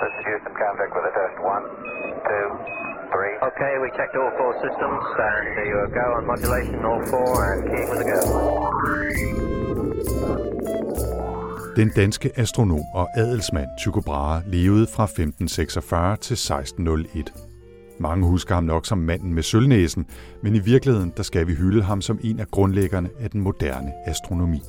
This is Houston contact with a test. One, two, three. Okay, we checked all four systems and you are go on modulation all four and keying with a go. Den danske astronom og adelsmand Tycho Brahe levede fra 1546 til 1601. Mange husker ham nok som manden med sølvnæsen, men i virkeligheden der skal vi hylde ham som en af grundlæggerne af den moderne astronomi.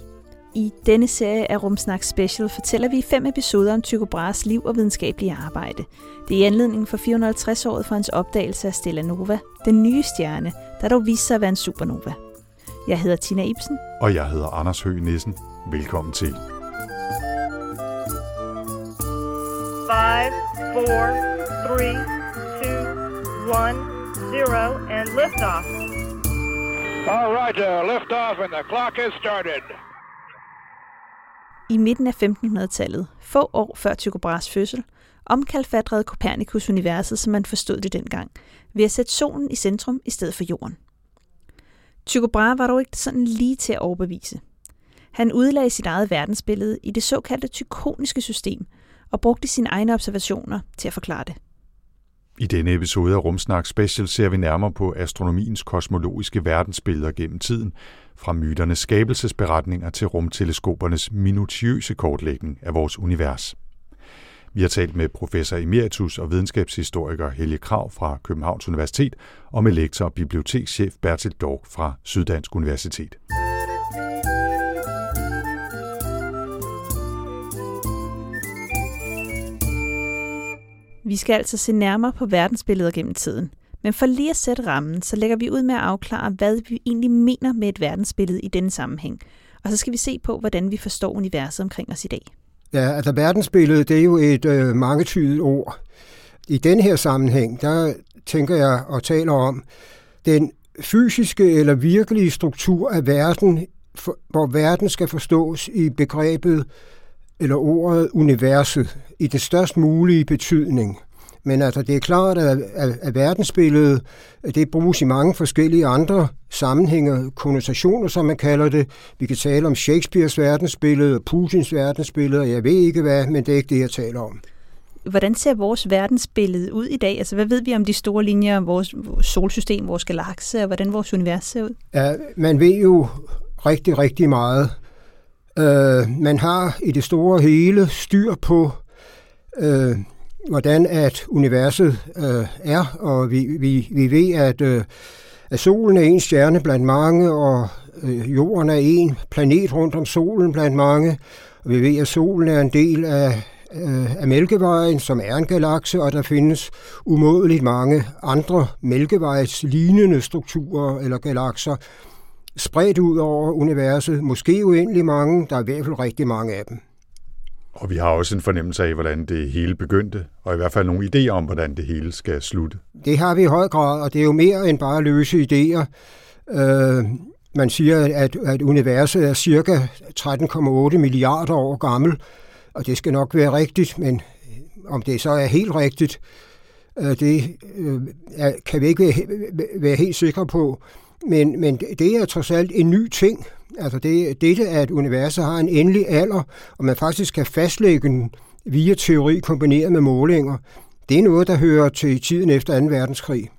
I denne serie af Rumsnak Special fortæller vi fem episoder om Tycho Brahes liv og videnskabelige arbejde. Det er i anledning for 450-året for hans opdagelse af Stella Nova, den nye stjerne, der dog viste sig at være en supernova. Jeg hedder Tina Ibsen. Og jeg hedder Anders Høgh Nissen. Velkommen til. 5, 4, 3, 2, 1, 0, and liftoff. All right, uh, liftoff and the clock is started. I midten af 1500-tallet, få år før Tycho Brahes fødsel, omkalfatrede Copernicus universet, som man forstod det dengang, ved at sætte solen i centrum i stedet for jorden. Tycho Brahe var dog ikke sådan lige til at overbevise. Han udlagde sit eget verdensbillede i det såkaldte tykoniske system og brugte sine egne observationer til at forklare det. I denne episode af Rumsnak Special ser vi nærmere på astronomiens kosmologiske verdensbilleder gennem tiden, fra myternes skabelsesberetninger til rumteleskopernes minutiøse kortlægning af vores univers. Vi har talt med professor emeritus og videnskabshistoriker Helge Krav fra Københavns Universitet og med lektor og bibliotekschef Bertil Dorg fra Syddansk Universitet. Vi skal altså se nærmere på verdensbilleder gennem tiden. Men for lige at sætte rammen, så lægger vi ud med at afklare, hvad vi egentlig mener med et verdensbillede i denne sammenhæng. Og så skal vi se på, hvordan vi forstår universet omkring os i dag. Ja, altså verdensbilledet, det er jo et øh, mangetydigt ord. I den her sammenhæng, der tænker jeg og taler om den fysiske eller virkelige struktur af verden, for, hvor verden skal forstås i begrebet eller ordet universet i det størst mulige betydning. Men altså, det er klart, at, at, at verdensbilledet, det bruges i mange forskellige andre sammenhænge, konnotationer, som man kalder det. Vi kan tale om Shakespeares verdensbillede, Putins verdensbillede, og jeg ved ikke hvad, men det er ikke det, jeg taler om. Hvordan ser vores verdensbillede ud i dag? Altså, hvad ved vi om de store linjer, vores, vores solsystem, vores galakse, og hvordan vores univers ser ud? Ja, man ved jo rigtig, rigtig meget. Øh, man har i det store hele styr på øh, hvordan at universet øh, er, og vi, vi, vi ved, at, øh, at solen er en stjerne blandt mange, og øh, jorden er en planet rundt om solen blandt mange, og vi ved, at solen er en del af, øh, af Mælkevejen, som er en galakse, og der findes umådeligt mange andre Mælkevejs lignende strukturer eller galakser, spredt ud over universet. Måske uendelig mange, der er i hvert fald rigtig mange af dem. Og vi har også en fornemmelse af, hvordan det hele begyndte, og i hvert fald nogle idéer om, hvordan det hele skal slutte. Det har vi i høj grad, og det er jo mere end bare løse idéer. Øh, man siger, at, at universet er cirka 13,8 milliarder år gammel, og det skal nok være rigtigt, men om det så er helt rigtigt, øh, det øh, kan vi ikke være, være helt sikre på. Men, men det er trods alt en ny ting, Altså det, dette, at universet har en endelig alder, og man faktisk kan fastlægge den via teori kombineret med målinger, det er noget, der hører til tiden efter 2. verdenskrig.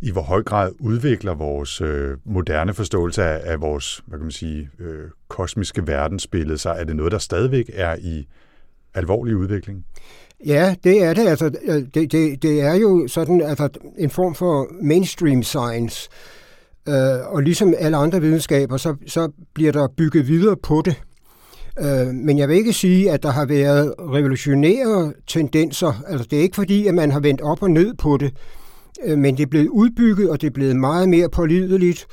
I hvor høj grad udvikler vores øh, moderne forståelse af, af vores hvad kan man sige, øh, kosmiske verdensbillede sig? Er det noget, der stadigvæk er i alvorlig udvikling? Ja, det er det. Altså, det, det, det er jo sådan altså, en form for mainstream science. Øh, og ligesom alle andre videnskaber, så, så bliver der bygget videre på det. Øh, men jeg vil ikke sige, at der har været revolutionære tendenser. Altså, det er ikke fordi, at man har vendt op og ned på det, øh, men det er blevet udbygget, og det er blevet meget mere pålideligt.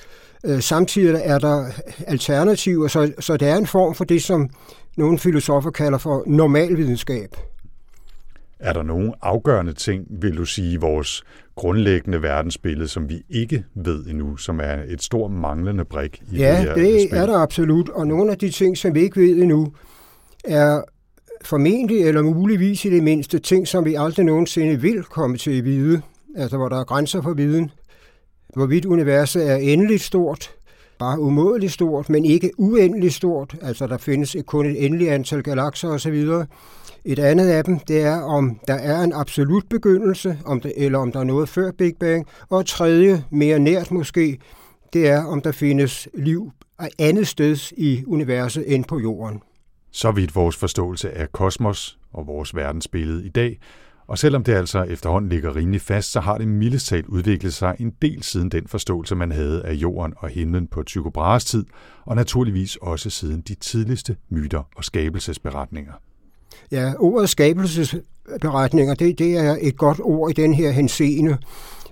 Øh, samtidig er der alternativer, så, så det er en form for det, som nogle filosofer kalder for normalvidenskab. Er der nogle afgørende ting, vil du sige, i vores grundlæggende verdensbillede, som vi ikke ved endnu, som er et stort manglende brik i ja, det her det spil? er der absolut. Og nogle af de ting, som vi ikke ved endnu, er formentlig eller muligvis i det mindste ting, som vi aldrig nogensinde vil komme til at vide. Altså, hvor der er grænser for viden. Hvorvidt universet er endeligt stort, bare umådeligt stort, men ikke uendeligt stort. Altså der findes kun et endeligt antal galakser osv. Et andet af dem, det er, om der er en absolut begyndelse, om det, eller om der er noget før Big Bang. Og et tredje, mere nært måske, det er, om der findes liv andet sted i universet end på jorden. Så vidt vores forståelse af kosmos og vores verdensbillede i dag, og selvom det altså efterhånden ligger rimelig fast, så har det mildest talt udviklet sig en del siden den forståelse, man havde af jorden og himlen på Tycho Brahes tid, og naturligvis også siden de tidligste myter og skabelsesberetninger. Ja, ordet skabelsesberetninger, det, det er et godt ord i den her henseende,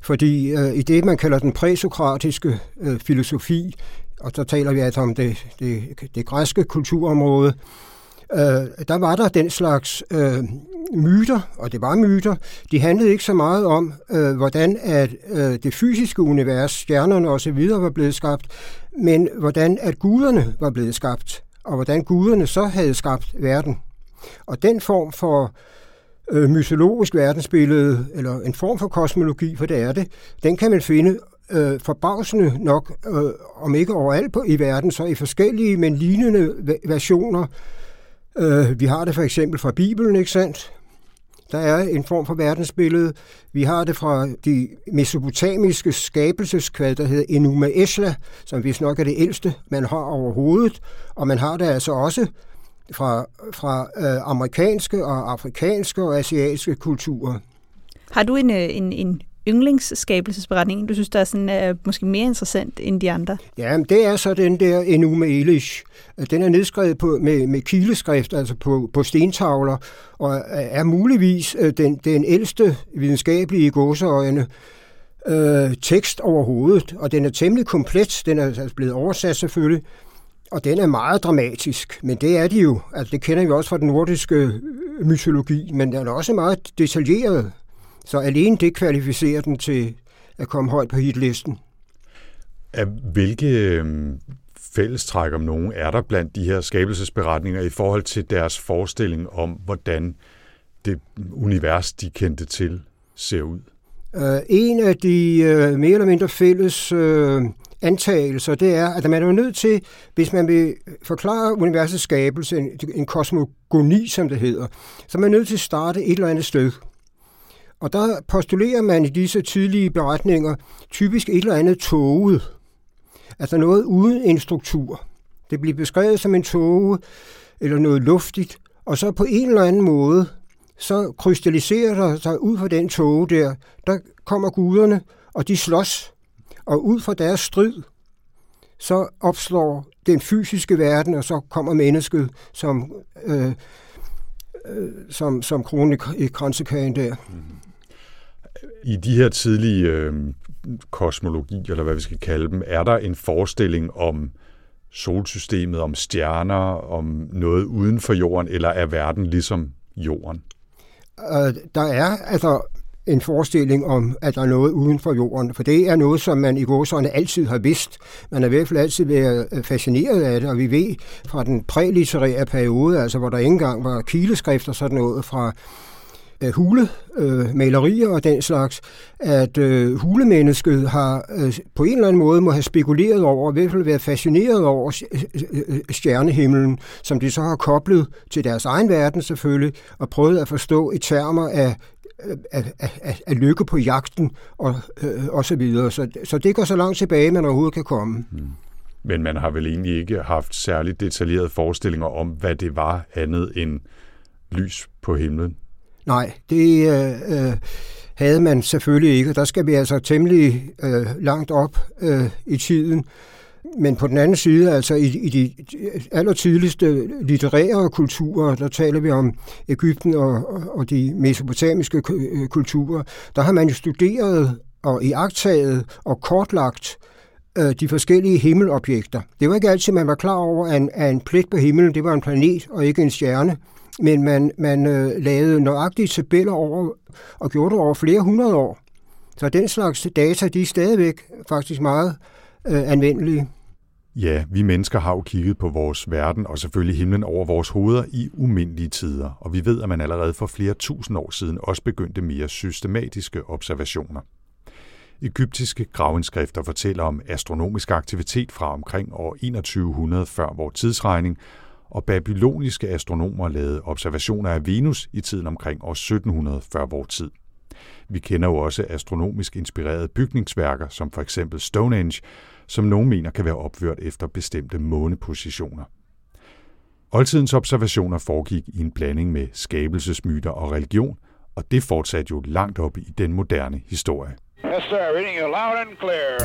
fordi øh, i det, man kalder den præsokratiske øh, filosofi, og så taler vi altså om det, det, det græske kulturområde, øh, der var der den slags øh, myter, og det var myter. De handlede ikke så meget om, øh, hvordan at øh, det fysiske univers, stjernerne osv. var blevet skabt, men hvordan at guderne var blevet skabt, og hvordan guderne så havde skabt verden. Og den form for øh, mytologisk verdensbillede, eller en form for kosmologi, for det er det, den kan man finde øh, forbavsende nok, øh, om ikke overalt på, i verden, så i forskellige, men lignende versioner. Øh, vi har det for eksempel fra Bibelen, ikke sandt? Der er en form for verdensbillede. Vi har det fra de mesopotamiske skabelseskvad, der hedder Enuma Esla, som vist nok er det ældste, man har overhovedet. Og man har det altså også fra, fra øh, amerikanske og afrikanske og asiatiske kulturer. Har du en, øh, en, en yndlingsskabelsesberetning, du synes, der er sådan, er måske mere interessant end de andre? Ja, det er så den der Enuma Elish. Den er nedskrevet på, med, med kileskrift, altså på, på stentavler, og er muligvis øh, den, den ældste videnskabelige gåseøjne øh, tekst overhovedet, og den er temmelig komplet. Den er altså blevet oversat selvfølgelig, og den er meget dramatisk, men det er de jo. Altså, det kender vi også fra den nordiske mytologi, men den er også meget detaljeret. Så alene det kvalificerer den til at komme højt på hitlisten. Af hvilke øhm, fællestræk om nogen er der blandt de her skabelsesberetninger i forhold til deres forestilling om, hvordan det univers, de kendte til, ser ud? Uh, en af de uh, mere eller mindre fælles uh, antagelser, det er, at man er nødt til, hvis man vil forklare universets skabelse, en, en kosmogoni, som det hedder, så er man nødt til at starte et eller andet sted. Og der postulerer man i disse tidlige beretninger typisk et eller andet toget. Altså noget uden en struktur. Det bliver beskrevet som en toge eller noget luftigt, og så på en eller anden måde, så krystalliserer der sig ud fra den toge der, der kommer guderne, og de slås. Og ud fra deres strid, så opslår den fysiske verden, og så kommer mennesket som, øh, øh, som, som krone i kransekagen der. I de her tidlige øh, kosmologi, eller hvad vi skal kalde dem, er der en forestilling om solsystemet, om stjerner, om noget uden for jorden, eller er verden ligesom jorden? Uh, der er altså en forestilling om, at der er noget uden for jorden, for det er noget, som man i godsøjne altid har vidst. Man har i hvert fald altid været øh, fascineret af det, og vi ved fra den prælitterære periode, altså hvor der ikke engang var og sådan noget fra øh, hulemalerier øh, og den slags, at øh, hulemennesket har øh, på en eller anden måde må have spekuleret over, i hvert fald været fascineret over øh, øh, stjernehimlen, som de så har koblet til deres egen verden selvfølgelig, og prøvet at forstå i termer af af, af, af lykke på jagten og, øh, og så videre. Så, så det går så langt tilbage, man overhovedet kan komme. Mm. Men man har vel egentlig ikke haft særligt detaljerede forestillinger om, hvad det var andet end lys på himlen? Nej, det øh, øh, havde man selvfølgelig ikke, der skal vi altså temmelig øh, langt op øh, i tiden. Men på den anden side, altså i, i de allertidligste litterære kulturer, der taler vi om Ægypten og, og de mesopotamiske øh, kulturer, der har man jo studeret og iagtaget og kortlagt øh, de forskellige himmelobjekter. Det var ikke altid, man var klar over, at en, at en plet på himlen, det var en planet og ikke en stjerne men man, man øh, lavede nøjagtige tabeller over, og gjorde det over flere hundrede år. Så den slags data, de er stadigvæk faktisk meget øh, Øh, anvendelige. Ja, vi mennesker har jo kigget på vores verden og selvfølgelig himlen over vores hoveder i umindelige tider, og vi ved, at man allerede for flere tusind år siden også begyndte mere systematiske observationer. Egyptiske gravindskrifter fortæller om astronomisk aktivitet fra omkring år 2100 før vores tidsregning, og babyloniske astronomer lavede observationer af Venus i tiden omkring år 1700 før vores tid. Vi kender jo også astronomisk inspirerede bygningsværker, som for eksempel Stonehenge, som nogen mener kan være opført efter bestemte månepositioner. Oldtidens observationer foregik i en blanding med skabelsesmyter og religion, og det fortsatte jo langt op i den moderne historie. Yes, sir. Reading you loud and clear.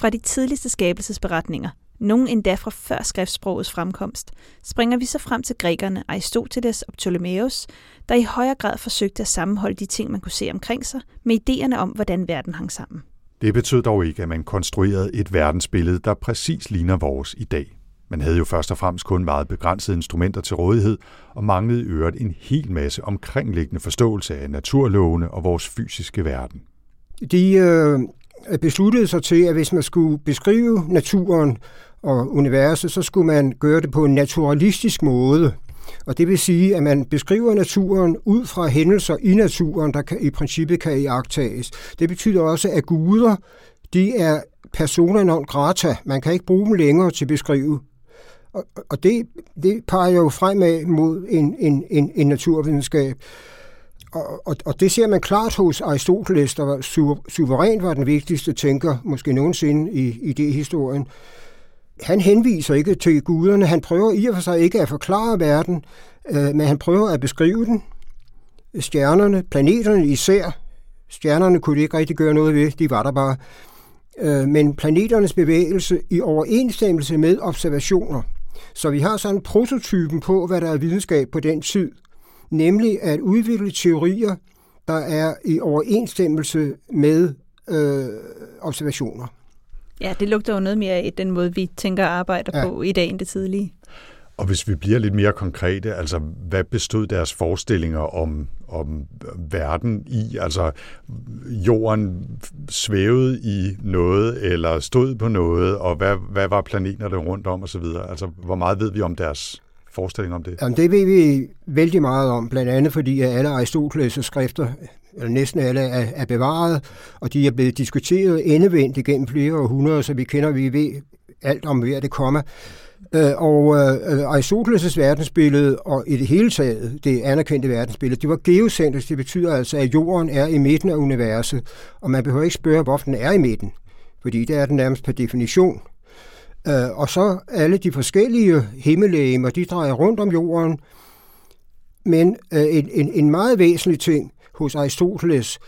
Fra de tidligste skabelsesberetninger, nogle endda fra før skriftsprogets fremkomst, springer vi så frem til grækerne Aristoteles og Ptolemæus, der i højere grad forsøgte at sammenholde de ting, man kunne se omkring sig, med idéerne om, hvordan verden hang sammen. Det betød dog ikke, at man konstruerede et verdensbillede, der præcis ligner vores i dag. Man havde jo først og fremmest kun meget begrænsede instrumenter til rådighed, og manglede i øvrigt en hel masse omkringliggende forståelse af naturlovene og vores fysiske verden. De øh, Øh, besluttede sig til, at hvis man skulle beskrive naturen og universet, så skulle man gøre det på en naturalistisk måde. Og det vil sige, at man beskriver naturen ud fra hændelser i naturen, der kan, i princippet kan iagtages. Det betyder også, at guder, de er persona non grata. Man kan ikke bruge dem længere til at beskrive. Og, og det, det peger jo fremad mod en, en, en, en naturvidenskab. Og, og, og det ser man klart hos Aristoteles, der var su, suverænt var den vigtigste tænker, måske nogensinde i, i det historien. Han henviser ikke til guderne, han prøver i og for sig ikke at forklare verden, øh, men han prøver at beskrive den. Stjernerne, planeterne især, stjernerne kunne de ikke rigtig gøre noget ved, de var der bare. Øh, men planeternes bevægelse i overensstemmelse med observationer. Så vi har sådan prototypen på, hvad der er videnskab på den tid – nemlig at udvikle teorier, der er i overensstemmelse med øh, observationer. Ja, det lugter jo noget mere af den måde, vi tænker og arbejder ja. på i dag end det tidlige. Og hvis vi bliver lidt mere konkrete, altså hvad bestod deres forestillinger om, om verden i? Altså jorden svævede i noget, eller stod på noget, og hvad, hvad var planeterne rundt om osv.? Altså hvor meget ved vi om deres forestilling om det? Jamen, det ved vi vældig meget om, blandt andet fordi at alle Aristoteles' skrifter, eller næsten alle, er, er bevaret, og de er blevet diskuteret endevendt igennem flere århundreder, så vi kender, vi ved alt om hver det kommer. Øh, og øh, Aristoteles' verdensbillede, og i det hele taget det anerkendte verdensbillede, det var geocentrisk. Det betyder altså, at jorden er i midten af universet, og man behøver ikke spørge, hvorfor den er i midten, fordi det er den nærmest per definition. Øh, og så alle de forskellige himmellegemer, de drejer rundt om jorden. Men øh, en, en, en meget væsentlig ting hos Aristoteles,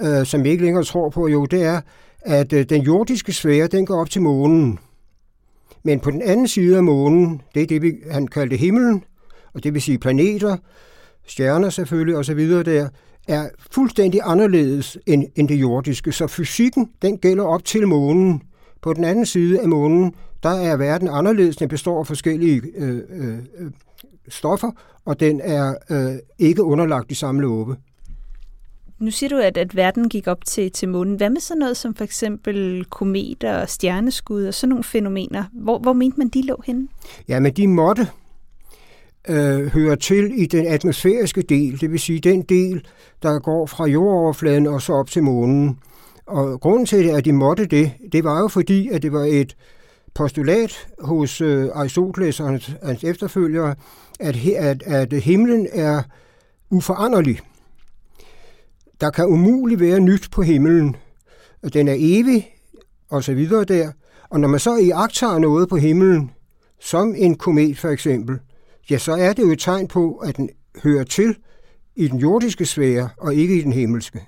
øh, som vi ikke længere tror på, jo, det er, at øh, den jordiske sfære, den går op til månen. Men på den anden side af månen, det er det, vi, han kaldte himlen, og det vil sige planeter, stjerner selvfølgelig osv. der, er fuldstændig anderledes end, end det jordiske. Så fysikken, den gælder op til månen. På den anden side af månen, der er verden anderledes. Den består af forskellige øh, øh, stoffer, og den er øh, ikke underlagt de samme love. Nu siger du, at, at verden gik op til, til månen. Hvad med sådan noget som for eksempel kometer og stjerneskud og sådan nogle fænomener? Hvor, hvor mente man, de lå henne? Ja, men de måtte øh, høre til i den atmosfæriske del, det vil sige den del, der går fra jordoverfladen og så op til månen. Og grunden til, at de måtte det, det var jo fordi, at det var et postulat hos øh, Aristoteles og hans, hans efterfølgere, at, at, at himlen er uforanderlig. Der kan umuligt være nyt på himlen. Den er evig, og så videre der. Og når man så i tager noget på himlen, som en komet for eksempel, ja, så er det jo et tegn på, at den hører til i den jordiske sfære, og ikke i den himmelske.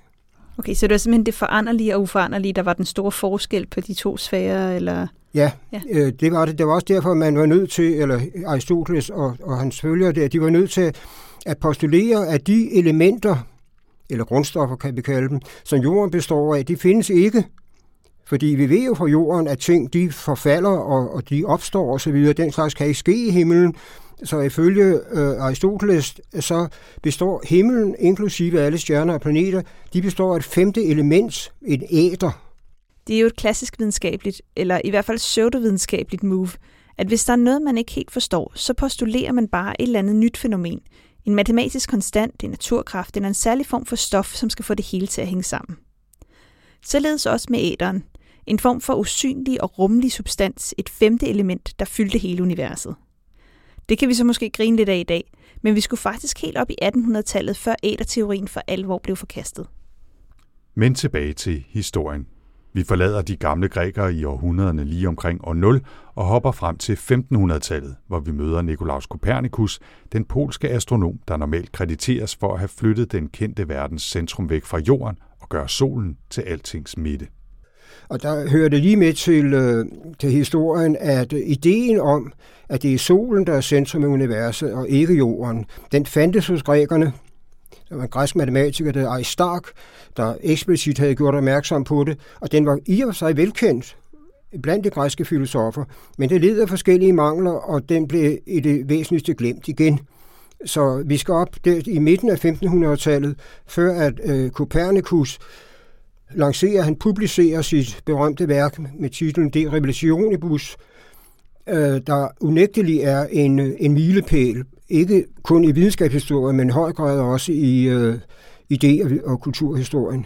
Okay, så det var simpelthen det foranderlige og uforanderlige, der var den store forskel på de to sfærer, eller? Ja, ja. Øh, det var det. Det var også derfor, man var nødt til, eller Aristoteles og, og hans følgere der, de var nødt til at postulere, at de elementer, eller grundstoffer kan vi kalde dem, som jorden består af, de findes ikke. Fordi vi ved jo fra jorden, at ting de forfalder, og, og de opstår osv. Den slags kan ikke ske i himlen. Så ifølge øh, Aristoteles, så består himlen, inklusive alle stjerner og planeter, de består af et femte element, en æder. Det er jo et klassisk videnskabeligt, eller i hvert fald pseudovidenskabeligt move, at hvis der er noget, man ikke helt forstår, så postulerer man bare et eller andet nyt fænomen. En matematisk konstant, en naturkraft eller en særlig form for stof, som skal få det hele til at hænge sammen. Således også med æderen. En form for usynlig og rummelig substans, et femte element, der fyldte hele universet. Det kan vi så måske grine lidt af i dag, men vi skulle faktisk helt op i 1800-tallet, før æderteorien for alvor blev forkastet. Men tilbage til historien. Vi forlader de gamle grækere i århundrederne lige omkring år 0 og hopper frem til 1500-tallet, hvor vi møder Nikolaus Kopernikus, den polske astronom, der normalt krediteres for at have flyttet den kendte verdens centrum væk fra jorden og gøre solen til altings midte. Og der hører det lige med til, øh, til historien, at øh, ideen om, at det er solen, der er centrum i universet, og ikke jorden, den fandtes hos grækerne. Der var en græsk matematiker, der Aristark, der eksplicit havde gjort opmærksom på det, og den var i og for sig velkendt blandt de græske filosofer, men det led af forskellige mangler, og den blev i det væsentligste glemt igen. Så vi skal op der i midten af 1500-tallet, før at øh, Copernicus lancerer, han publicerer sit berømte værk med titlen De Revelationibus, øh, der unægteligt er en, en milepæl, ikke kun i videnskabshistorien, men i høj grad også i øh, idé- og kulturhistorien.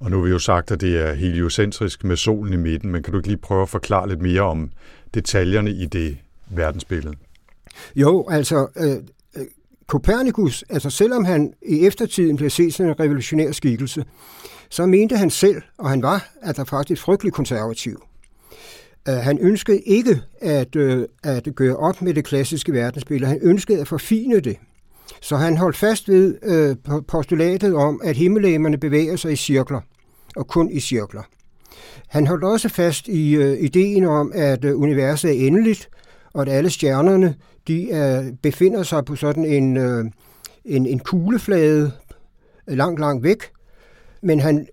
Og nu har vi jo sagt, at det er heliocentrisk med solen i midten, men kan du ikke lige prøve at forklare lidt mere om detaljerne i det verdensbillede? Jo, altså øh, Copernicus, altså selvom han i eftertiden blev set som en revolutionær skikkelse, så mente han selv, og han var, at der faktisk frygtelig konservativ. Øh, han ønskede ikke at, øh, at gøre op med det klassiske verdensbillede. Han ønskede at forfine det. Så han holdt fast ved øh, postulatet om, at himmellægerne bevæger sig i cirkler, og kun i cirkler. Han holdt også fast i ideen om, at universet er endeligt, og at alle stjernerne de befinder sig på sådan en, en, en kugleflade langt, langt væk, men han,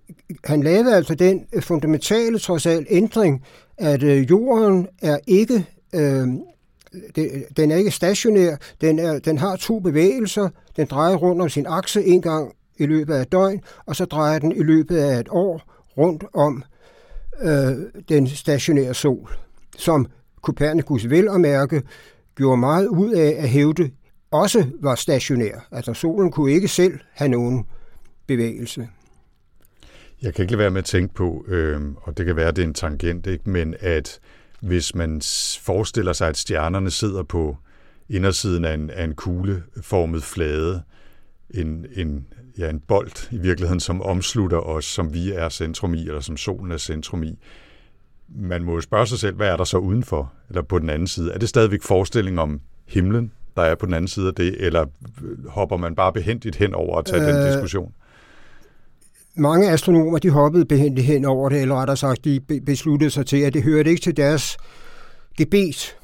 han lavede altså den øh, fundamentale, trods alt, ændring, at øh, jorden er ikke, øh, det, den er ikke stationær, den, er, den har to bevægelser, den drejer rundt om sin akse en gang i løbet af et døgn, og så drejer den i løbet af et år rundt om øh, den stationære sol, som Copernicus vel at mærke gjorde meget ud af at hævde også var stationær. Altså solen kunne ikke selv have nogen bevægelse. Jeg kan ikke lade være med at tænke på, øh, og det kan være, at det er en tangent, ikke? men at hvis man forestiller sig, at stjernerne sidder på indersiden af en, af en kugleformet flade, en, en, ja, en bold i virkeligheden, som omslutter os, som vi er centrum i, eller som solen er centrum i. Man må jo spørge sig selv, hvad er der så udenfor, eller på den anden side? Er det stadigvæk forestilling om himlen, der er på den anden side af det, eller hopper man bare behendigt hen over at tage øh, den diskussion? Mange astronomer de hoppede behendigt hen over det, eller rettere sagt, de besluttede sig til, at det hørte ikke til deres gebet.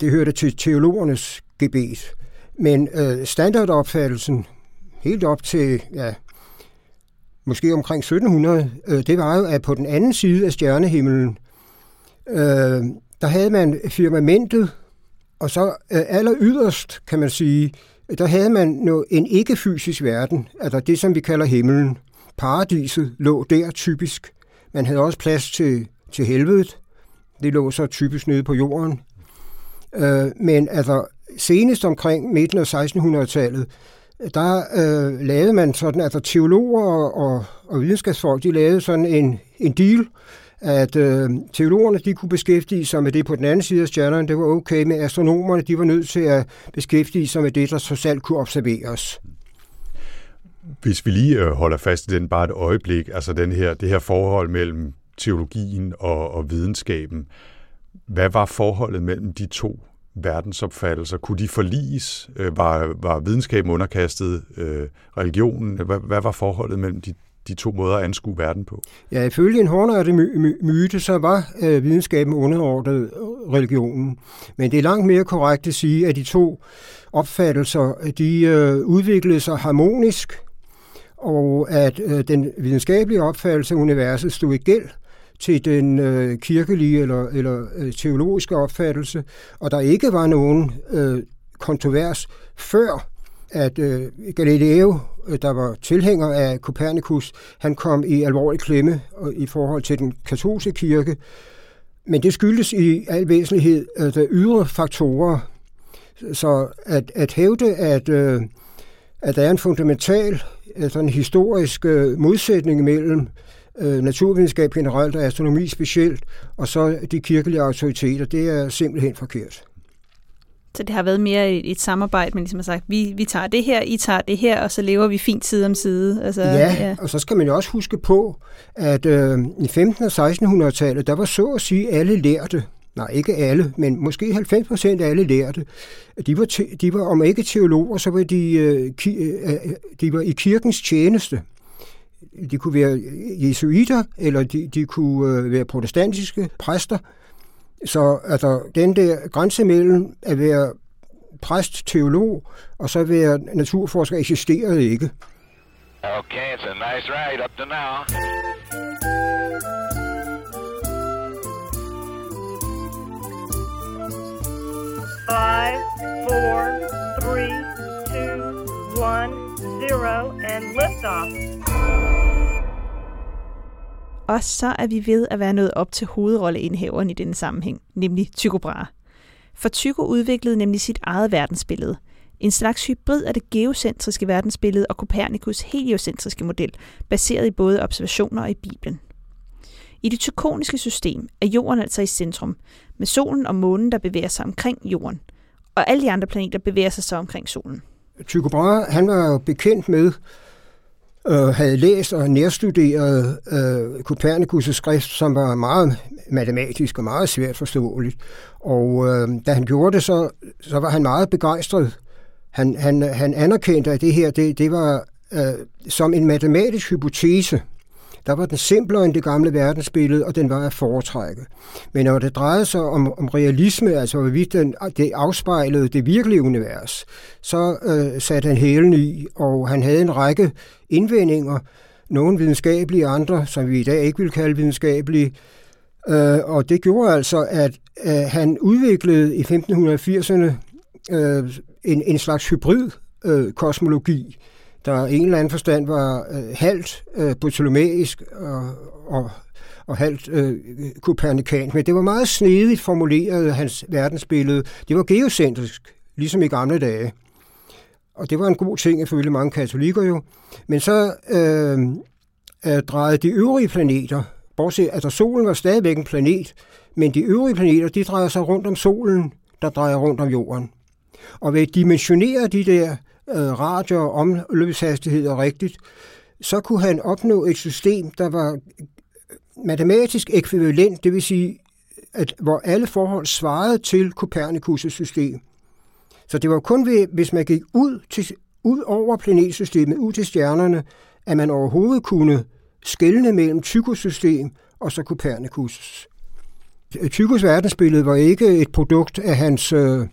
Det hørte til teologernes gebet. Men øh, standardopfattelsen, helt op til, ja, måske omkring 1700, øh, det var jo, at på den anden side af stjernehimlen, øh, der havde man firmamentet, og så øh, aller yderst, kan man sige, der havde man noget, en ikke-fysisk verden, altså det, som vi kalder himlen. Paradiset lå der typisk. Man havde også plads til, til helvedet. Det lå så typisk nede på jorden. Øh, men altså, senest omkring midten af 1600-tallet, der øh, lavede man sådan, altså teologer og, og, og videnskabsfolk, de lavede sådan en, en deal, at øh, teologerne de kunne beskæftige sig med det på den anden side af stjernerne, det var okay, men astronomerne de var nødt til at beskæftige sig med det, der så selv kunne observeres. Hvis vi lige øh, holder fast i den bare et øjeblik, altså den her, det her forhold mellem teologien og, og videnskaben, hvad var forholdet mellem de to verdensopfattelser? Kunne de forliges? Øh, var, var videnskaben underkastet øh, religionen? Hvad, hvad var forholdet mellem de, de to måder at anskue verden på? Ja, ifølge en hårdnørdig my- my- myte, så var øh, videnskaben underordnet øh, religionen. Men det er langt mere korrekt at sige, at de to opfattelser, de øh, udviklede sig harmonisk, og at øh, den videnskabelige opfattelse af universet stod i gæld til den øh, kirkelige eller, eller øh, teologiske opfattelse, og der ikke var nogen øh, kontrovers før at øh, Galileo, øh, der var tilhænger af Copernicus, han kom i alvorlig klemme øh, i forhold til den katolske kirke. Men det skyldes i al væsentlighed at der ydre faktorer. Så at, at hævde, at, øh, at der er en fundamental, altså en historisk øh, modsætning mellem øh, naturvidenskab generelt og astronomi specielt, og så de kirkelige autoriteter, det er simpelthen forkert. Så det har været mere et, et samarbejde, men ligesom har sagt, vi, vi tager det her, I tager det her, og så lever vi fint side om side. Altså, ja, ja, og så skal man jo også huske på, at øh, i 1500- og 1600-tallet, der var så at sige alle lærte, nej ikke alle, men måske 90 procent af alle lærte, de var, te, de var om ikke teologer, så var de, øh, ki, øh, øh, de var i kirkens tjeneste. De kunne være jesuiter, eller de, de kunne øh, være protestantiske præster, så altså, den der grænse mellem at være præst, teolog og så være naturforsker eksisterede ikke. Okay, it's a nice ride up to now. Five, four, three, two, one, zero, and liftoff. Og så er vi ved at være nået op til hovedrolleindhaveren i denne sammenhæng, nemlig Tycho Brahe. For Tycho udviklede nemlig sit eget verdensbillede. En slags hybrid af det geocentriske verdensbillede og Kopernikus heliocentriske model, baseret i både observationer og i Bibelen. I det tykoniske system er jorden altså i centrum, med solen og månen, der bevæger sig omkring jorden, og alle de andre planeter bevæger sig så omkring solen. Tycho Brahe, han var jo bekendt med, øh, havde læst og nærstuderet øh, Copernicus' skrift, som var meget matematisk og meget svært forståeligt. Og øh, da han gjorde det, så, så var han meget begejstret. Han, han, han anerkendte, at det her det, det var øh, som en matematisk hypotese. Der var den simplere end det gamle verdensbillede, og den var at foretrække. Men når det drejede sig om, om realisme, altså hvorvidt den, det afspejlede det virkelige univers, så øh, satte han hælen i, og han havde en række indvendinger, nogle videnskabelige, andre, som vi i dag ikke vil kalde videnskabelige, øh, og det gjorde altså, at øh, han udviklede i 1580'erne øh, en, en slags hybrid øh, kosmologi, der i en eller anden forstand var øh, halvt øh, ptolemæisk og, og, og halvt øh, kopernikansk. Men det var meget snedigt formuleret, hans verdensbillede. Det var geocentrisk, ligesom i gamle dage. Og det var en god ting, ifølge mange katolikker jo. Men så øh, øh, drejede de øvrige planeter, bortset at altså solen var stadigvæk en planet, men de øvrige planeter, de drejer sig rundt om solen, der drejer rundt om jorden. Og ved at dimensionere de der øh, radio- og omløbshastigheder rigtigt, så kunne han opnå et system, der var matematisk ekvivalent, det vil sige, at hvor alle forhold svarede til Copernicus' system. Så det var kun ved, hvis man gik ud, til, ud over planetsystemet, ud til stjernerne, at man overhovedet kunne skelne mellem Tychos-system og så Copernicus. Tychos verdensbillede var ikke et produkt af hans øh,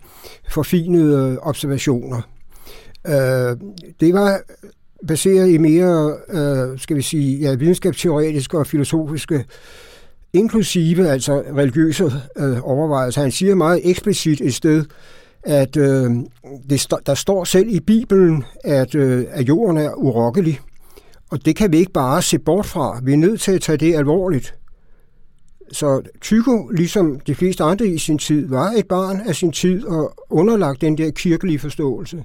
forfinede observationer. Øh, det var baseret i mere, øh, skal vi sige, ja, videnskabsteoretiske og filosofiske, inklusive altså religiøse øh, overvejelser. Han siger meget eksplicit et sted, at øh, det st- der står selv i Bibelen, at, øh, at jorden er urokkelig. Og det kan vi ikke bare se bort fra. Vi er nødt til at tage det alvorligt. Så Tycho, ligesom de fleste andre i sin tid, var et barn af sin tid og underlagt den der kirkelige forståelse.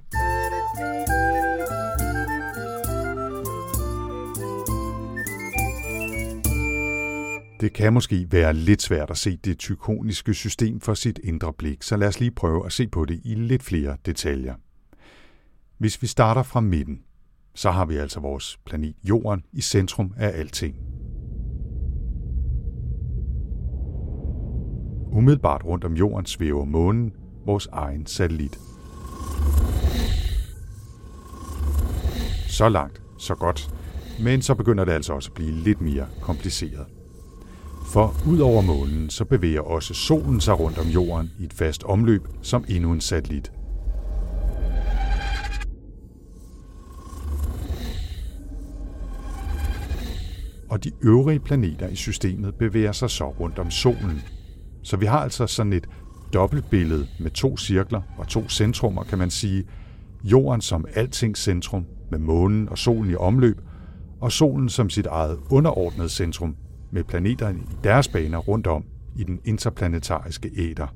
Det kan måske være lidt svært at se det tykoniske system for sit indre blik, så lad os lige prøve at se på det i lidt flere detaljer. Hvis vi starter fra midten, så har vi altså vores planet Jorden i centrum af alting. Umiddelbart rundt om Jorden svæver månen, vores egen satellit. Så langt, så godt. Men så begynder det altså også at blive lidt mere kompliceret. For ud over månen, så bevæger også solen sig rundt om jorden i et fast omløb som endnu en satellit. Og de øvrige planeter i systemet bevæger sig så rundt om solen. Så vi har altså sådan et dobbeltbillede med to cirkler og to centrummer, kan man sige. Jorden som altings centrum, med månen og solen i omløb, og solen som sit eget underordnede centrum, med planeterne i deres baner rundt om i den interplanetariske æder.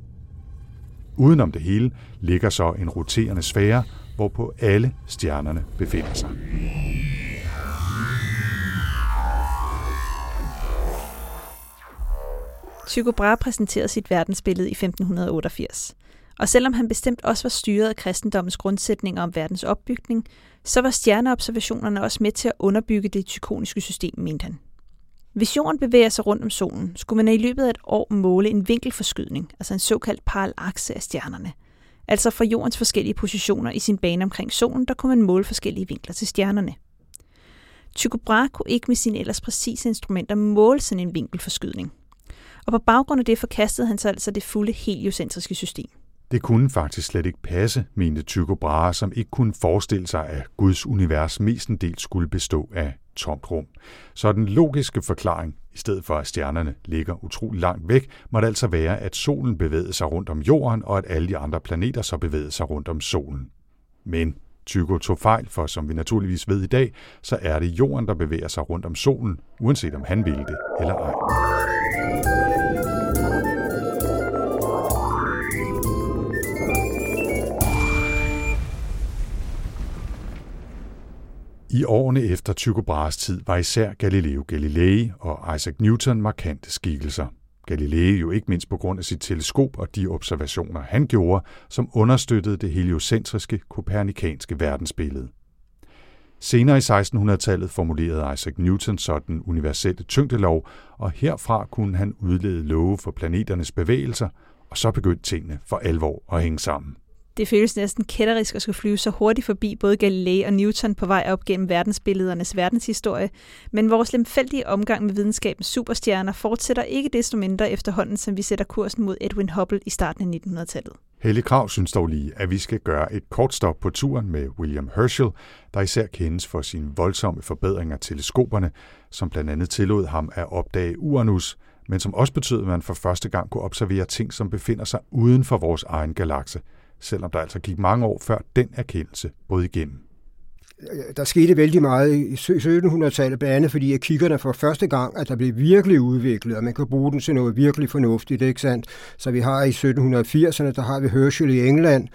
Udenom det hele ligger så en roterende sfære, hvorpå alle stjernerne befinder sig. Tycho Brahe præsenterede sit verdensbillede i 1588. Og selvom han bestemt også var styret af kristendommens grundsætninger om verdens opbygning, så var stjerneobservationerne også med til at underbygge det tykoniske system, mente han. Hvis jorden bevæger sig rundt om solen, skulle man i løbet af et år måle en vinkelforskydning, altså en såkaldt parallakse af stjernerne. Altså fra jordens forskellige positioner i sin bane omkring solen, der kunne man måle forskellige vinkler til stjernerne. Tycho Brahe kunne ikke med sine ellers præcise instrumenter måle sådan en vinkelforskydning. Og på baggrund af det forkastede han så altså det fulde heliocentriske system. Det kunne faktisk slet ikke passe, mente Tycho Brahe, som ikke kunne forestille sig, at Guds univers mestendels skulle bestå af tomt rum. Så den logiske forklaring, i stedet for at stjernerne ligger utrolig langt væk, må det altså være, at solen bevægede sig rundt om jorden, og at alle de andre planeter så bevægede sig rundt om solen. Men Tycho tog fejl, for som vi naturligvis ved i dag, så er det jorden, der bevæger sig rundt om solen, uanset om han ville det eller ej. I årene efter Tycho Brahes tid var især Galileo Galilei og Isaac Newton markante skikkelser. Galilei jo ikke mindst på grund af sit teleskop og de observationer, han gjorde, som understøttede det heliocentriske kopernikanske verdensbillede. Senere i 1600-tallet formulerede Isaac Newton så den universelle tyngdelov, og herfra kunne han udlede love for planeternes bevægelser, og så begyndte tingene for alvor at hænge sammen. Det føles næsten kætterisk at skulle flyve så hurtigt forbi både Galilei og Newton på vej op gennem verdensbilledernes verdenshistorie, men vores lemfældige omgang med videnskabens superstjerner fortsætter ikke desto mindre efterhånden, som vi sætter kursen mod Edwin Hubble i starten af 1900-tallet. Helle Krav synes dog lige, at vi skal gøre et kort stop på turen med William Herschel, der især kendes for sine voldsomme forbedringer af teleskoperne, som blandt andet tillod ham at opdage Uranus, men som også betød, at man for første gang kunne observere ting, som befinder sig uden for vores egen galakse – selvom der altså gik mange år før den erkendelse brød igennem. Der skete vældig meget i 1700-tallet, blandt andet fordi at kiggerne for første gang, at der blev virkelig udviklet, og man kan bruge den til noget virkelig fornuftigt, ikke sandt? Så vi har i 1780'erne, der har vi Herschel i England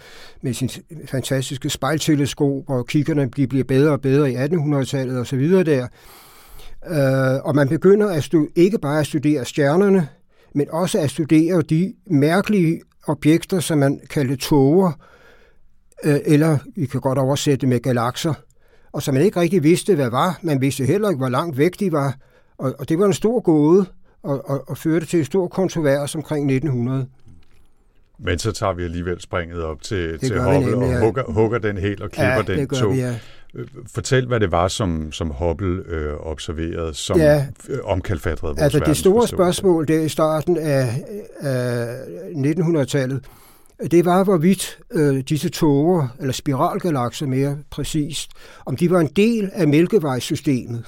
med sin fantastiske spejlteleskop, og kiggerne bliver bedre og bedre i 1800-tallet og så videre der. Øh, og man begynder at stu- ikke bare at studere stjernerne, men også at studere de mærkelige objekter, som man kalder toger, øh, eller vi kan godt oversætte med galakser, og som man ikke rigtig vidste, hvad var. Man vidste heller ikke, hvor langt væk de var, og, og det var en stor gåde, og, og, og førte til en stor kontrovers omkring 1900. Men så tager vi alligevel springet op til, til Hubble og hugger, hugger den helt og klipper ja, den. Vi, ja. Øh, fortæl, hvad det var, som, som Hubble øh, observerede, som ja, omkalfatrede vores Altså det store spørgsmål det i starten af, af 1900-tallet, det var, hvorvidt øh, disse tåger, eller spiralgalakser mere præcist, om de var en del af Mælkevejsystemet,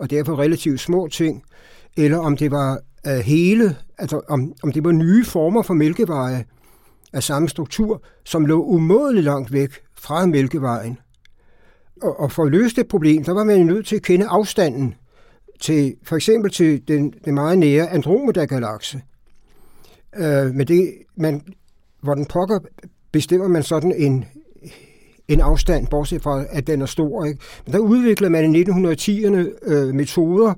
og derfor relativt små ting, eller om det var uh, hele, altså om, om det var nye former for Mælkeveje af samme struktur, som lå umådeligt langt væk fra Mælkevejen og, og for at løse det problem, så var man nødt til at kende afstanden til for eksempel til den, den meget nære Andromeda-galakse. Øh, men det, man, hvor den pokker bestemmer man sådan en, en afstand, bortset fra, at den er stor. Ikke? Men der udviklede man i 1910'erne øh, metoder,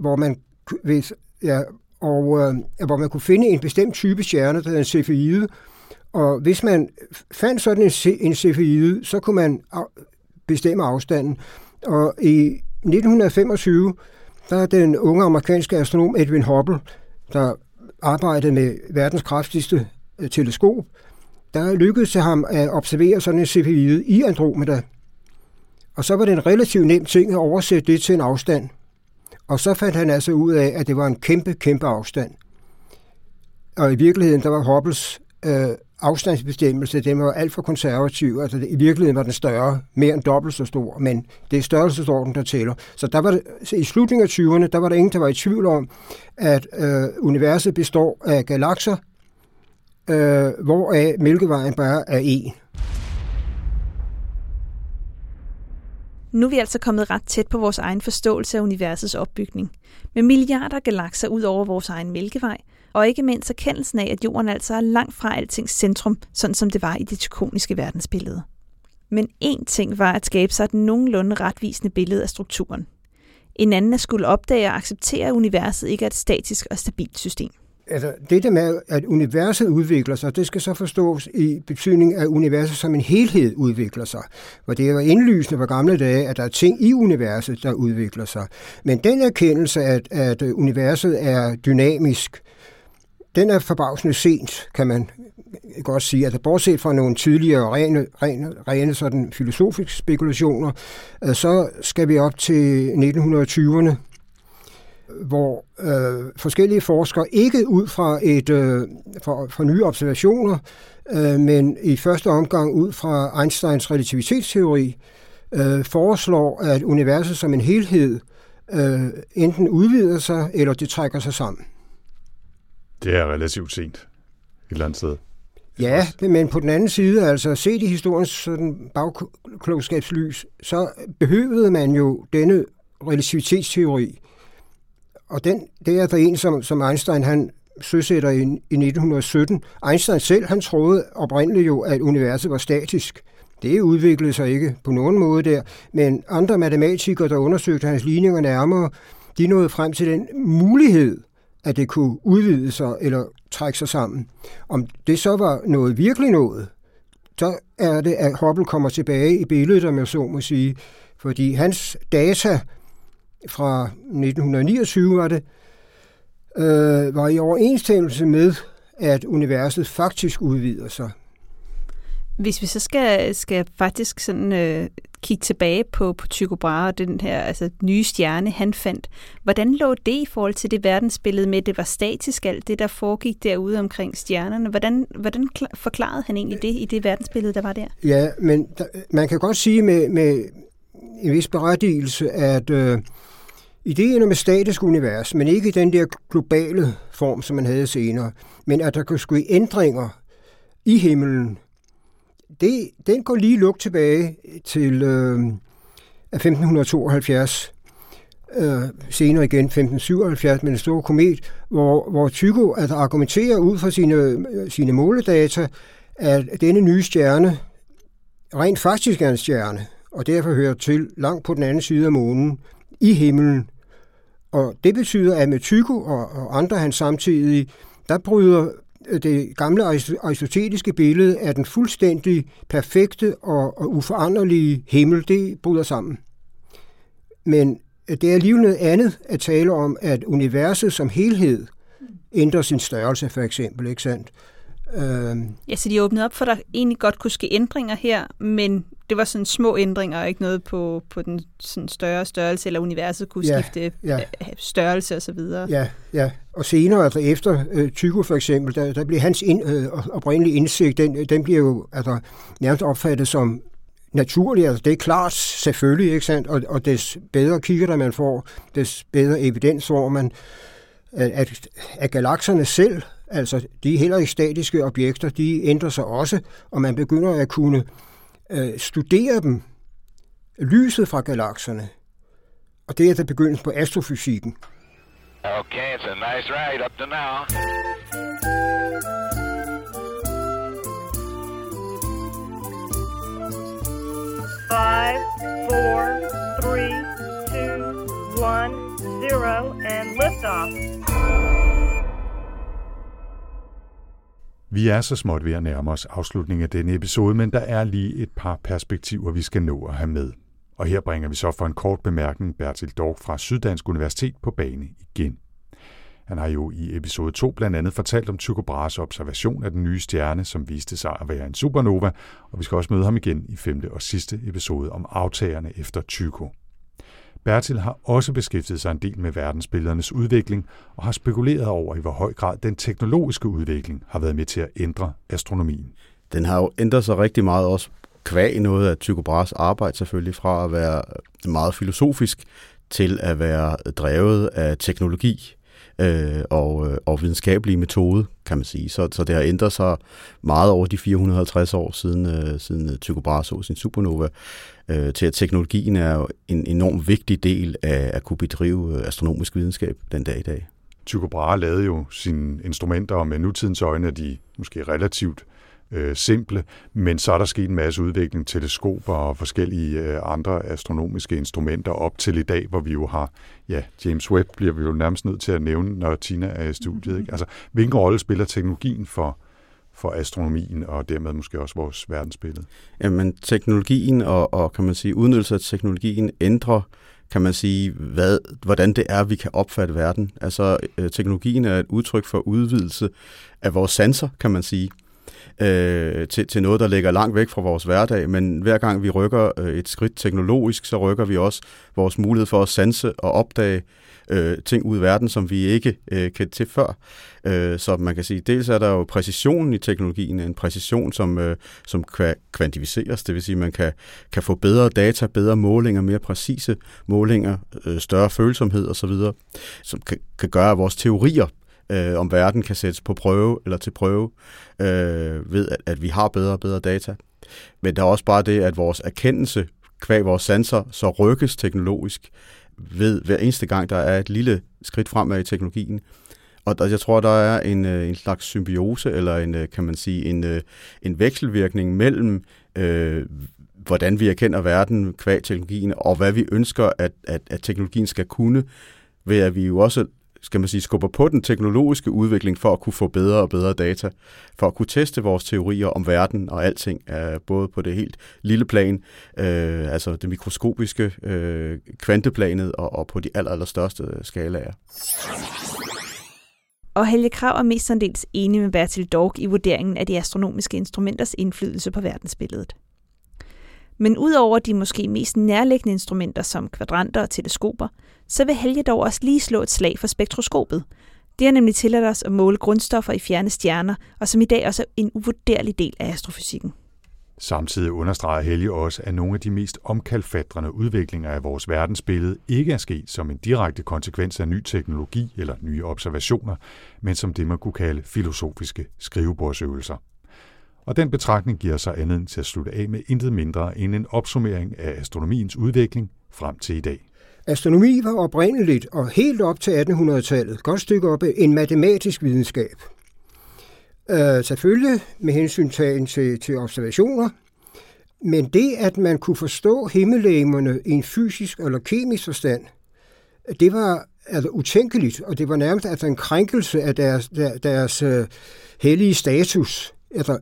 hvor man, hvis, ja, og, øh, hvor man kunne finde en bestemt type stjerne, der hedder en cefeide, og hvis man fandt sådan en, en cefeide, så kunne man bestemme afstanden. Og i 1925, der er den unge amerikanske astronom Edwin Hubble, der arbejdede med verdens kraftigste øh, teleskop, der lykkedes det ham at observere sådan en cepheid i Andromeda. Og så var det en relativt nem ting at oversætte det til en afstand. Og så fandt han altså ud af, at det var en kæmpe, kæmpe afstand. Og i virkeligheden, der var Hubbles øh, afstandsbestemmelse, den var alt for konservativ. Altså, i virkeligheden var den større, mere end dobbelt så stor, men det er størrelsesorden, der tæller. Så der var så i slutningen af 20'erne, der var der ingen, der var i tvivl om, at øh, universet består af galakser, øh, hvoraf Mælkevejen bare er en. Nu er vi altså kommet ret tæt på vores egen forståelse af universets opbygning. Med milliarder af galakser ud over vores egen mælkevej, og ikke mindst erkendelsen af, at jorden altså er langt fra altings centrum, sådan som det var i det tykoniske verdensbillede. Men én ting var at skabe sig et nogenlunde retvisende billede af strukturen. En anden at skulle opdage og acceptere, at universet ikke er et statisk og stabilt system. Altså, det der med, at universet udvikler sig, det skal så forstås i betydning af universet som en helhed udvikler sig. Hvor det var indlysende på gamle dage, at der er ting i universet, der udvikler sig. Men den erkendelse, at, at universet er dynamisk, den er forbavsende sent, kan man godt sige. Altså, bortset fra nogle tidligere rene, rene, rene sådan filosofiske spekulationer, øh, så skal vi op til 1920'erne, hvor øh, forskellige forskere, ikke ud fra et øh, fra, fra nye observationer, øh, men i første omgang ud fra Einsteins relativitetsteori, øh, foreslår, at universet som en helhed øh, enten udvider sig, eller det trækker sig sammen. Det er relativt sent et eller andet sted. Ja, men på den anden side, altså set i historiens sådan bagklogskabslys, så behøvede man jo denne relativitetsteori. Og den, det er der en, som, som Einstein han søsætter i, i 1917. Einstein selv, han troede oprindeligt jo, at universet var statisk. Det udviklede sig ikke på nogen måde der, men andre matematikere, der undersøgte hans ligninger nærmere, de nåede frem til den mulighed, at det kunne udvide sig eller trække sig sammen. Om det så var noget virkelig noget, så er det, at Hubble kommer tilbage i billedet, om jeg så må sige. Fordi hans data fra 1929 var det, øh, var i overensstemmelse med, at universet faktisk udvider sig. Hvis vi så skal, skal faktisk sådan øh, kigge tilbage på, på Tycho Brahe og den her altså, nye stjerne, han fandt, hvordan lå det i forhold til det verdensbillede med, at det var statisk alt det, der foregik derude omkring stjernerne? Hvordan, hvordan forklarede han egentlig det i det verdensbillede, der var der? Ja, men der, man kan godt sige med, med en vis berettigelse, at øh, ideen om et statisk univers, men ikke i den der globale form, som man havde senere, men at der kunne ske ændringer i himlen, det, den går lige lugt tilbage til øh, 1572, øh, senere igen 1577 med den store komet, hvor, hvor Tycho altså argumenterer ud fra sine, øh, sine måledata, at denne nye stjerne rent faktisk er en stjerne, og derfor hører til langt på den anden side af månen, i himlen. Og det betyder, at med Tycho og, og andre hans samtidig, der bryder Øh, det gamle aristoteliske billede af den fuldstændig perfekte og, og uforanderlige himmel, det bryder sammen. Men øh, det er alligevel noget andet at tale om, at universet som helhed ændrer sin størrelse, for eksempel, ikke sandt? Øhm. Ja, så de åbnede op for, at der egentlig godt kunne ske ændringer her, men det var sådan små ændringer, og ikke noget på, på den sådan større størrelse, eller universet kunne ja, skifte ja. Øh, størrelse og så videre. Ja, ja. Og senere, altså efter øh, Tycho for eksempel, der, der bliver hans ind, øh, oprindelige indsigt, den, den bliver jo altså, nærmest opfattet som naturlig. Altså, det er klart, selvfølgelig, ikke sandt? Og, og des bedre kigger der man får, des bedre evidens får man, at, at, at galakserne selv, altså de heller ikke statiske objekter, de ændrer sig også, og man begynder at kunne øh, studere dem, lyset fra galakserne. Og det er der begyndelsen på astrofysikken. Okay, it's a nice ride up to now. Five, four, three, two, one, zero, and liftoff. Vi er så småt ved at nærme os afslutningen af denne episode, men der er lige et par perspektiver, vi skal nå at have med. Og her bringer vi så for en kort bemærkning Bertil Dork fra Syddansk Universitet på bane igen. Han har jo i episode 2 blandt andet fortalt om Tycho Brahes observation af den nye stjerne, som viste sig at være en supernova, og vi skal også møde ham igen i femte og sidste episode om aftagerne efter Tycho. Bertil har også beskæftiget sig en del med verdensbilledernes udvikling og har spekuleret over, i hvor høj grad den teknologiske udvikling har været med til at ændre astronomien. Den har jo ændret sig rigtig meget også kvæg noget af Tycho Brahes arbejde selvfølgelig fra at være meget filosofisk til at være drevet af teknologi. øh, og, øh, og videnskabelige metode, kan man sige. Så, så det har ændret sig meget over de 450 år siden, øh, siden Tycho Brahe så sin supernova, øh, til at teknologien er jo en enorm vigtig del af at kunne bedrive astronomisk videnskab den dag i dag. Tycho Brahe lavede jo sine instrumenter, og med nutidens øjne er de måske relativt øh, simple, men så er der sket en masse udvikling, teleskoper og forskellige øh, andre astronomiske instrumenter op til i dag, hvor vi jo har, ja, James Webb bliver vi jo nærmest nødt til at nævne, når Tina er i studiet. Ikke? Altså, hvilken rolle spiller teknologien for, for astronomien og dermed måske også vores verdensbillede? Jamen, teknologien og, og kan man sige, udnyttelse af teknologien ændrer kan man sige, hvad, hvordan det er, vi kan opfatte verden. Altså, øh, teknologien er et udtryk for udvidelse af vores sanser, kan man sige øh, til, til noget, der ligger langt væk fra vores hverdag, men hver gang vi rykker øh, et skridt teknologisk, så rykker vi også vores mulighed for at sanse og opdage øh, ting ud i verden, som vi ikke øh, kendte til før. Øh, så man kan sige, dels er der jo præcisionen i teknologien, en præcision, som, øh, som kvantificeres, det vil sige, at man kan, kan få bedre data, bedre målinger, mere præcise målinger, øh, større følsomhed osv., som kan, kan gøre, at vores teorier øh, om verden kan sættes på prøve eller til prøve øh, ved, at, at vi har bedre og bedre data. Men der er også bare det, at vores erkendelse kvæg vores sanser så rykkes teknologisk ved hver eneste gang, der er et lille skridt fremad i teknologien. Og der, jeg tror, der er en, øh, en slags symbiose, eller en, øh, kan man sige, en, øh, en vekselvirkning mellem, øh, hvordan vi erkender verden kvæg teknologien, og hvad vi ønsker, at, at, at teknologien skal kunne, ved at vi jo også skal man sige, skubber på den teknologiske udvikling for at kunne få bedre og bedre data, for at kunne teste vores teorier om verden og alting, er både på det helt lille plan, øh, altså det mikroskopiske, øh, kvanteplanet og, og på de aller, aller største øh, skalaer. Og Helge Krav er mest dels enig med Bertil Dork i vurderingen af de astronomiske instrumenters indflydelse på verdensbilledet. Men udover de måske mest nærliggende instrumenter som kvadranter og teleskoper, så vil Helge dog også lige slå et slag for spektroskopet. Det har nemlig tilladt os at måle grundstoffer i fjerne stjerner, og som i dag også er en uvurderlig del af astrofysikken. Samtidig understreger Helge også, at nogle af de mest omkalfatrende udviklinger af vores verdensbillede ikke er sket som en direkte konsekvens af ny teknologi eller nye observationer, men som det man kunne kalde filosofiske skrivebordsøvelser. Og den betragtning giver sig anledning til at slutte af med intet mindre end en opsummering af astronomiens udvikling frem til i dag. Astronomi var oprindeligt og helt op til 1800-tallet, godt stykke op, en matematisk videnskab. Øh, selvfølgelig med hensyn til, til observationer, men det, at man kunne forstå himmellegemerne i en fysisk eller kemisk forstand, det var altså, utænkeligt, og det var nærmest altså, en krænkelse af deres, der, deres uh, hellige status. Altså,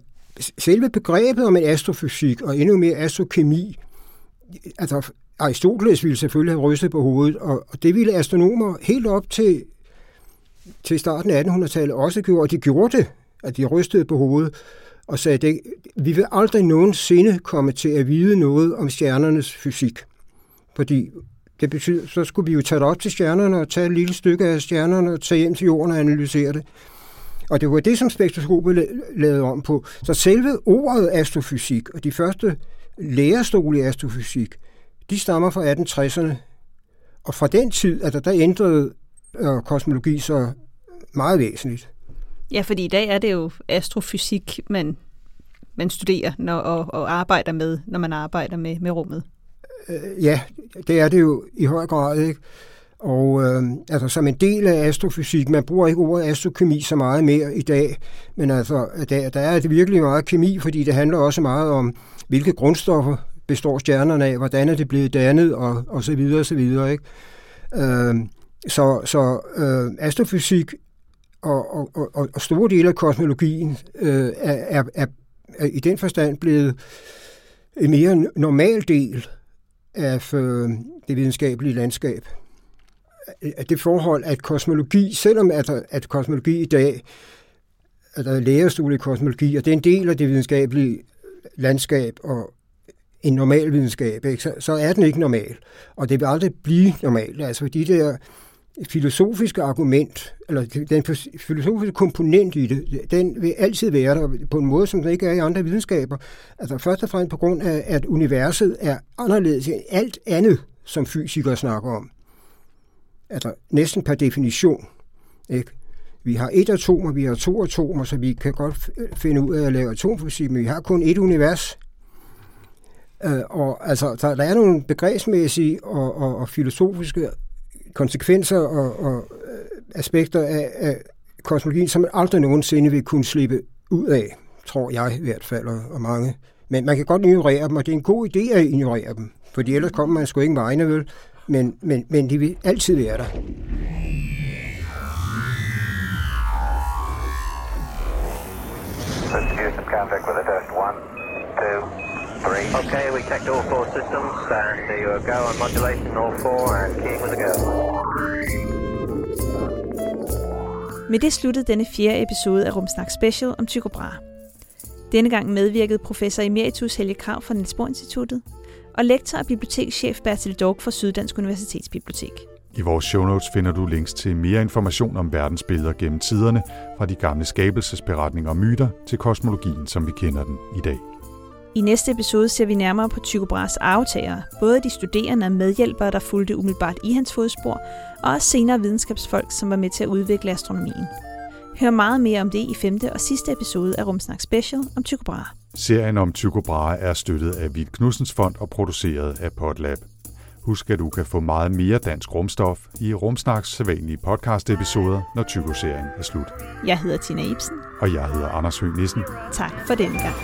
selve begrebet om en astrofysik og endnu mere astrokemi, altså Aristoteles ville selvfølgelig have rystet på hovedet, og, og det ville astronomer helt op til, til starten af 1800-tallet også gjorde, og de gjorde det, at de rystede på hovedet og sagde, at vi vil aldrig nogensinde komme til at vide noget om stjernernes fysik. Fordi det betyder, så skulle vi jo tage det op til stjernerne og tage et lille stykke af stjernerne og tage hjem til jorden og analysere det. Og det var det, som spektroskopet lavede om på. Så selve ordet astrofysik og de første lærestole i astrofysik, de stammer fra 1860'erne. Og fra den tid, at der, der ændrede øh, kosmologi så meget væsentligt. Ja, fordi i dag er det jo astrofysik, man, man studerer når, og, og arbejder med, når man arbejder med, med rummet. Øh, ja, det er det jo i høj grad. Ikke? Og øh, altså, som en del af astrofysik, man bruger ikke ordet astrokemi så meget mere i dag, men altså, der, der er det virkelig meget kemi, fordi det handler også meget om, hvilke grundstoffer består stjernerne af, hvordan er det blevet dannet, og, og så videre, og så videre. Ikke? Øh, så så øh, astrofysik og, og, og, og store dele af kosmologien øh, er, er, er, er i den forstand blevet en mere normal del af øh, det videnskabelige landskab. Det forhold, at kosmologi, selvom at, at kosmologi i dag, at der er lærerstue i kosmologi, og det er en del af det videnskabelige landskab, og, en normal videnskab, ikke? Så, så er den ikke normal. Og det vil aldrig blive normal. Altså de der filosofiske argument, eller den filosofiske komponent i det, den vil altid være der på en måde, som den ikke er i andre videnskaber. Altså først og fremmest på grund af, at universet er anderledes end alt andet, som fysikere snakker om. Altså næsten per definition. Ikke? Vi har et atom, og vi har to atomer, så vi kan godt finde ud af at lave atomfysik, men vi har kun et univers. Øh, og altså, der, der er nogle begrebsmæssige og, og, og filosofiske konsekvenser og, og øh, aspekter af, af kosmologien, som man aldrig nogensinde vil kunne slippe ud af, tror jeg i hvert fald, og, og mange. Men man kan godt ignorere dem, og det er en god idé at ignorere dem, for ellers kommer man sgu ikke vegne, vel? Men, men, men de vil altid være der. Okay, we checked all four systems and there you go on modulation, all four, and keying with a go. Med det sluttede denne fjerde episode af Rumsnak Special om Tycho Brahe. Denne gang medvirkede professor emeritus Helge Krav fra Niels Bohr Instituttet og lektor og bibliotekschef Bertil Dork fra Syddansk Universitetsbibliotek. I vores show notes finder du links til mere information om verdensbilleder gennem tiderne, fra de gamle skabelsesberetninger og myter til kosmologien, som vi kender den i dag. I næste episode ser vi nærmere på Tycho Brahes aftagere, både de studerende og medhjælpere, der fulgte umiddelbart i hans fodspor, og også senere videnskabsfolk, som var med til at udvikle astronomien. Hør meget mere om det i femte og sidste episode af Rumsnak Special om Tycho Brahe. Serien om Tycho Brahe er støttet af Vild Knudsens Fond og produceret af Podlab. Husk, at du kan få meget mere dansk rumstof i Rumsnaks sædvanlige podcast-episoder, når Tycho-serien er slut. Jeg hedder Tina Ibsen. Og jeg hedder Anders Høgh Nissen. Tak for denne gang.